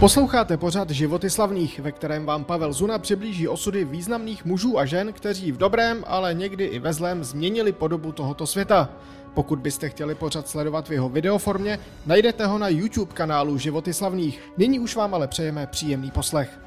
Posloucháte pořad Životy slavných, ve kterém vám Pavel Zuna přiblíží osudy významných mužů a žen, kteří v dobrém, ale někdy i ve zlém změnili podobu tohoto světa. Pokud byste chtěli pořad sledovat v jeho videoformě, najdete ho na YouTube kanálu Životy slavných. Nyní už vám ale přejeme příjemný poslech.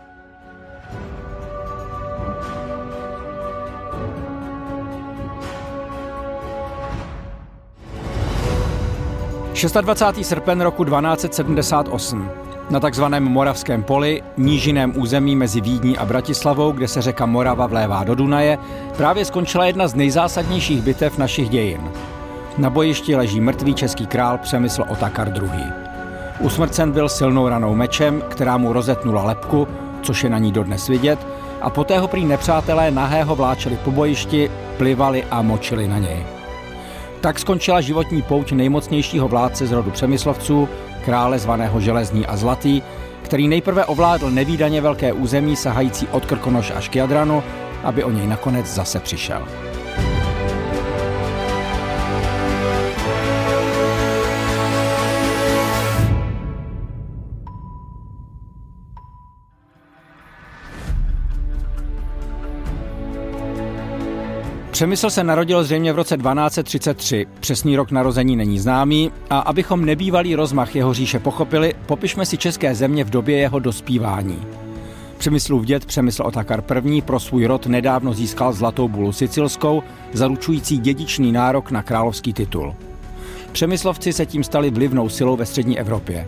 – 26. srpen roku 1278. Na takzvaném Moravském poli, nížiném území mezi Vídní a Bratislavou, kde se řeka Morava vlévá do Dunaje, právě skončila jedna z nejzásadnějších bitev našich dějin. Na bojišti leží mrtvý český král Přemysl Otakar II. Usmrcen byl silnou ranou mečem, která mu rozetnula lepku, což je na ní dodnes vidět, a poté ho prý nepřátelé nahého vláčeli po bojišti, plivali a močili na něj. Tak skončila životní pouť nejmocnějšího vládce z rodu Přemyslovců, krále zvaného Železní a Zlatý, který nejprve ovládl nevýdaně velké území sahající od Krkonoš až k Jadranu, aby o něj nakonec zase přišel. Přemysl se narodil zřejmě v roce 1233. Přesný rok narození není známý a abychom nebývalý rozmach jeho říše pochopili, popišme si české země v době jeho dospívání. Přemyslův děd Přemysl Otakar I. pro svůj rod nedávno získal zlatou bulu sicilskou, zaručující dědičný nárok na královský titul. Přemyslovci se tím stali vlivnou silou ve střední Evropě.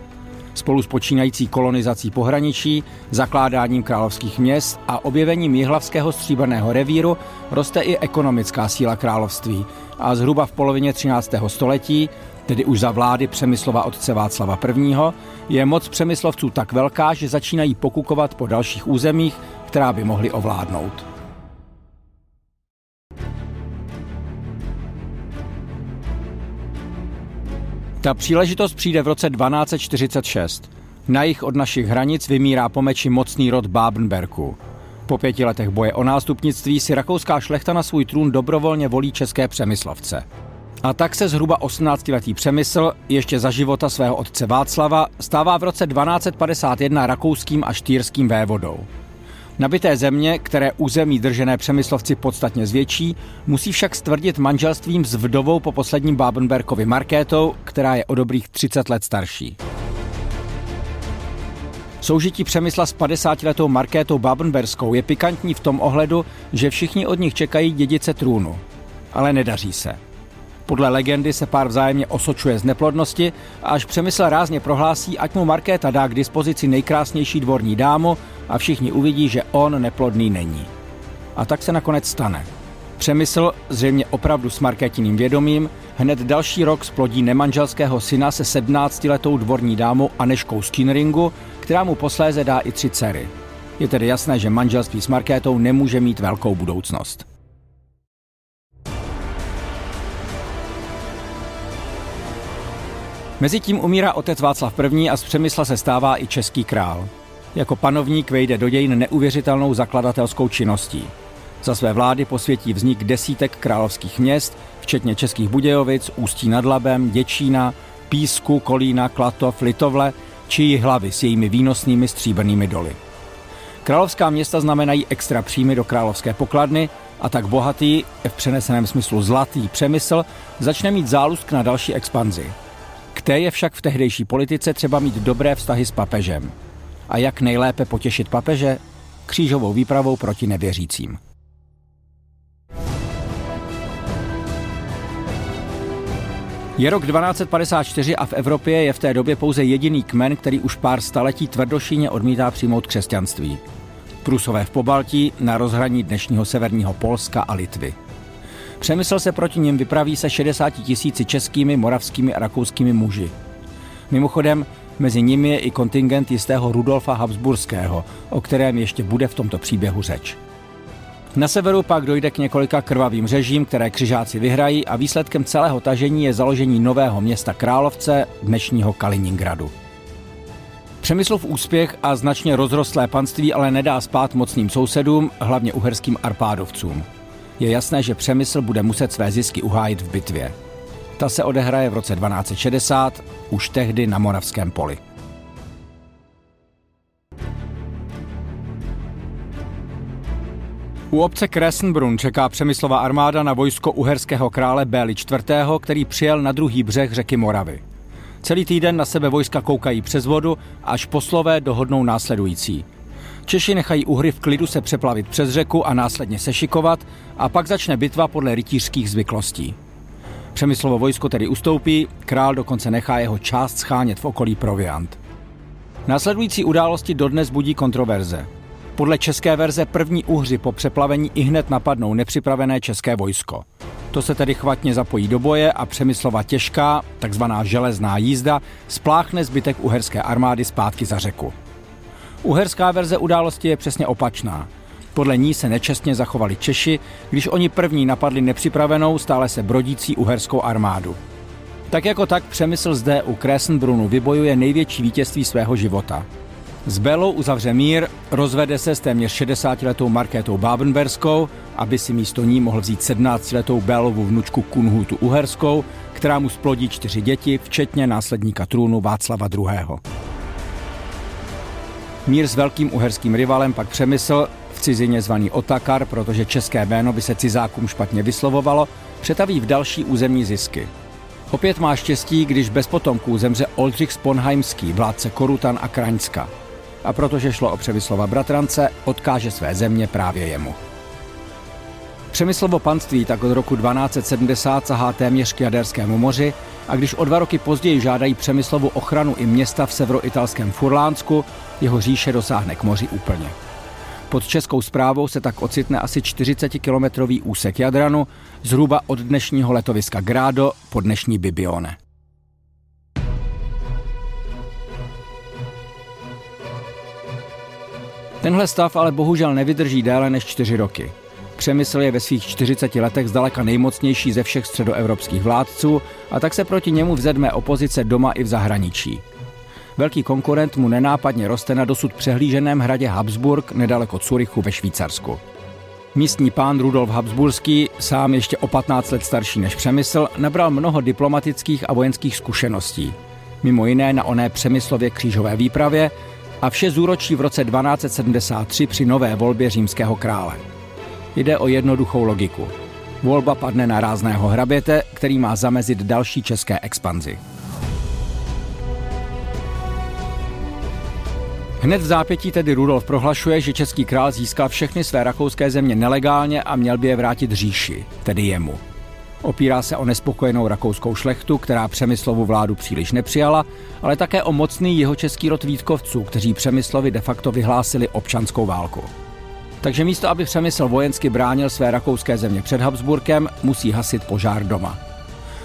Spolu s počínající kolonizací pohraničí, zakládáním královských měst a objevením jihlavského stříbrného revíru roste i ekonomická síla království a zhruba v polovině 13. století, tedy už za vlády Přemyslova otce Václava I., je moc Přemyslovců tak velká, že začínají pokukovat po dalších územích, která by mohli ovládnout. Ta příležitost přijde v roce 1246. Na jich od našich hranic vymírá po meči mocný rod Babenberku. Po pěti letech boje o nástupnictví si rakouská šlechta na svůj trůn dobrovolně volí české přemyslovce. A tak se zhruba 18-letý přemysl, ještě za života svého otce Václava, stává v roce 1251 rakouským a štýrským vévodou. Nabité země, které území držené přemyslovci podstatně zvětší, musí však stvrdit manželstvím s vdovou po posledním Babenberkovi Markétou, která je o dobrých 30 let starší. Soužití Přemysla s 50-letou Markétou Babenberskou je pikantní v tom ohledu, že všichni od nich čekají dědice trůnu. Ale nedaří se. Podle legendy se pár vzájemně osočuje z neplodnosti a až Přemysl rázně prohlásí, ať mu Markéta dá k dispozici nejkrásnější dvorní dámu a všichni uvidí, že on neplodný není. A tak se nakonec stane. Přemysl, zřejmě opravdu s Markétiným vědomím, hned další rok splodí nemanželského syna se 17-letou dvorní dámou Aneškou Skinringu, která mu posléze dá i tři dcery. Je tedy jasné, že manželství s Markétou nemůže mít velkou budoucnost. Mezitím umírá otec Václav I. a z Přemysla se stává i český král. Jako panovník vejde do dějin neuvěřitelnou zakladatelskou činností. Za své vlády posvětí vznik desítek královských měst, včetně Českých Budějovic, Ústí nad Labem, Děčína, Písku, Kolína, Klatov, Litovle či hlavy s jejími výnosnými stříbrnými doly. Královská města znamenají extra příjmy do královské pokladny a tak bohatý, v přeneseném smyslu zlatý přemysl začne mít zálusk na další expanzi. K té je však v tehdejší politice třeba mít dobré vztahy s papežem. A jak nejlépe potěšit papeže? Křížovou výpravou proti nevěřícím. Je rok 1254 a v Evropě je v té době pouze jediný kmen, který už pár staletí tvrdošíně odmítá přijmout křesťanství. Prusové v Pobaltí na rozhraní dnešního severního Polska a Litvy. Přemysl se proti nim vypraví se 60 tisíci českými, moravskými a rakouskými muži. Mimochodem, mezi nimi je i kontingent jistého Rudolfa Habsburského, o kterém ještě bude v tomto příběhu řeč. Na severu pak dojde k několika krvavým řežím, které křižáci vyhrají a výsledkem celého tažení je založení nového města Královce, dnešního Kaliningradu. Přemyslov úspěch a značně rozrostlé panství ale nedá spát mocným sousedům, hlavně uherským arpádovcům. Je jasné, že Přemysl bude muset své zisky uhájit v bitvě. Ta se odehraje v roce 1260, už tehdy na Moravském poli. U obce Kresenbrunn čeká Přemyslová armáda na vojsko uherského krále Béli IV., který přijel na druhý břeh řeky Moravy. Celý týden na sebe vojska koukají přes vodu, až poslové dohodnou následující. Češi nechají Uhry v klidu se přeplavit přes řeku a následně sešikovat a pak začne bitva podle rytířských zvyklostí. Přemyslovo vojsko tedy ustoupí, král dokonce nechá jeho část schánět v okolí proviant. Následující události dodnes budí kontroverze. Podle české verze první uhři po přeplavení i hned napadnou nepřipravené české vojsko. To se tedy chvatně zapojí do boje a Přemyslova těžká, takzvaná železná jízda, spláchne zbytek uherské armády zpátky za řeku. Uherská verze události je přesně opačná. Podle ní se nečestně zachovali Češi, když oni první napadli nepřipravenou, stále se brodící uherskou armádu. Tak jako tak Přemysl zde u Kresenbrunu vybojuje největší vítězství svého života. S Belou uzavře mír, rozvede se s téměř 60-letou Markétou Babenberskou, aby si místo ní mohl vzít 17-letou Belovu vnučku Kunhutu Uherskou, která mu splodí čtyři děti, včetně následníka trůnu Václava II. Mír s velkým uherským rivalem pak přemysl, v cizině zvaný Otakar, protože české jméno by se cizákům špatně vyslovovalo, přetaví v další územní zisky. Opět má štěstí, když bez potomků zemře Oldřich Sponheimský, vládce Korutan a Kraňska. A protože šlo o Přemyslova bratrance, odkáže své země právě jemu. Přemyslovo panství tak od roku 1270 sahá téměř k Jaderskému moři a když o dva roky později žádají Přemyslovu ochranu i města v severoitalském Furlánsku, jeho říše dosáhne k moři úplně. Pod českou zprávou se tak ocitne asi 40-kilometrový úsek Jadranu, zhruba od dnešního letoviska Grado po dnešní Bibione. Tenhle stav ale bohužel nevydrží déle než čtyři roky. Přemysl je ve svých 40 letech zdaleka nejmocnější ze všech středoevropských vládců a tak se proti němu vzedme opozice doma i v zahraničí. Velký konkurent mu nenápadně roste na dosud přehlíženém hradě Habsburg nedaleko Curychu ve Švýcarsku. Místní pán Rudolf Habsburský, sám ještě o 15 let starší než Přemysl, nabral mnoho diplomatických a vojenských zkušeností. Mimo jiné na oné Přemyslově křížové výpravě a vše zúročí v roce 1273 při nové volbě římského krále. Jde o jednoduchou logiku. Volba padne na rázného hraběte, který má zamezit další české expanzi. Hned v zápětí tedy Rudolf prohlašuje, že český král získal všechny své rakouské země nelegálně a měl by je vrátit říši, tedy jemu. Opírá se o nespokojenou rakouskou šlechtu, která Přemyslovu vládu příliš nepřijala, ale také o mocný jeho český rod Vítkovců, kteří Přemyslovi de facto vyhlásili občanskou válku. Takže místo, aby Přemysl vojensky bránil své rakouské země před Habsburkem, musí hasit požár doma.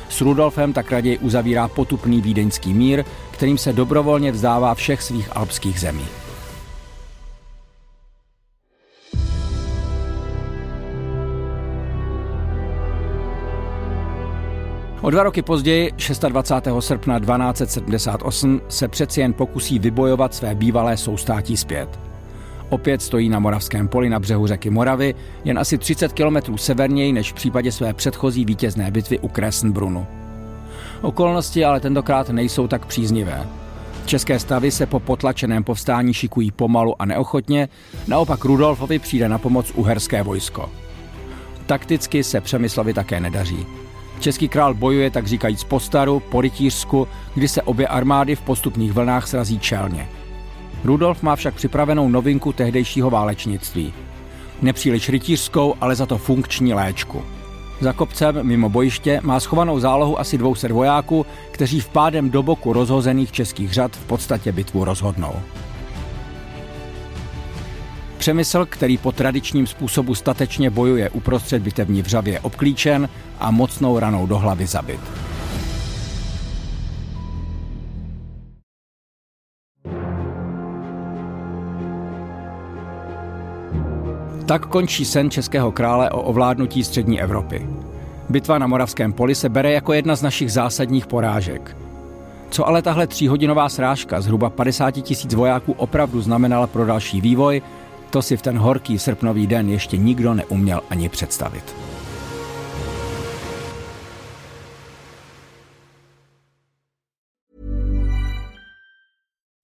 S Rudolfem tak raději uzavírá potupný vídeňský mír, kterým se dobrovolně vzdává všech svých alpských zemí. O dva roky později, 26. srpna 1278, se přeci jen pokusí vybojovat své bývalé soustátí zpět. Opět stojí na Moravském poli na břehu řeky Moravy, jen asi 30 kilometrů severněji než v případě své předchozí vítězné bitvy u Kresnbrunu. Okolnosti ale tentokrát nejsou tak příznivé. České stavy se po potlačeném povstání šikují pomalu a neochotně, naopak Rudolfovi přijde na pomoc uherské vojsko. Takticky se Přemyslovi také nedaří. Český král bojuje tak říkajíc po staru, po rytířsku, kdy se obě armády v postupných vlnách srazí čelně. Rudolf má však připravenou novinku tehdejšího válečnictví. Nepříliš rytířskou, ale za to funkční léčku. Za kopcem mimo bojiště má schovanou zálohu asi 200 vojáků, kteří vpádem do boku rozhozených českých řad v podstatě bitvu rozhodnou. Přemysl, který po tradičním způsobu statečně bojuje uprostřed bitevní vřavě, obklíčen a mocnou ranou do hlavy zabit. Tak končí sen českého krále o ovládnutí střední Evropy. Bitva na Moravském poli se bere jako jedna z našich zásadních porážek. Co ale tahle tříhodinová srážka zhruba 50 tisíc vojáků opravdu znamenala pro další vývoj, to si v ten horký srpnový den ještě nikdo neuměl ani představit.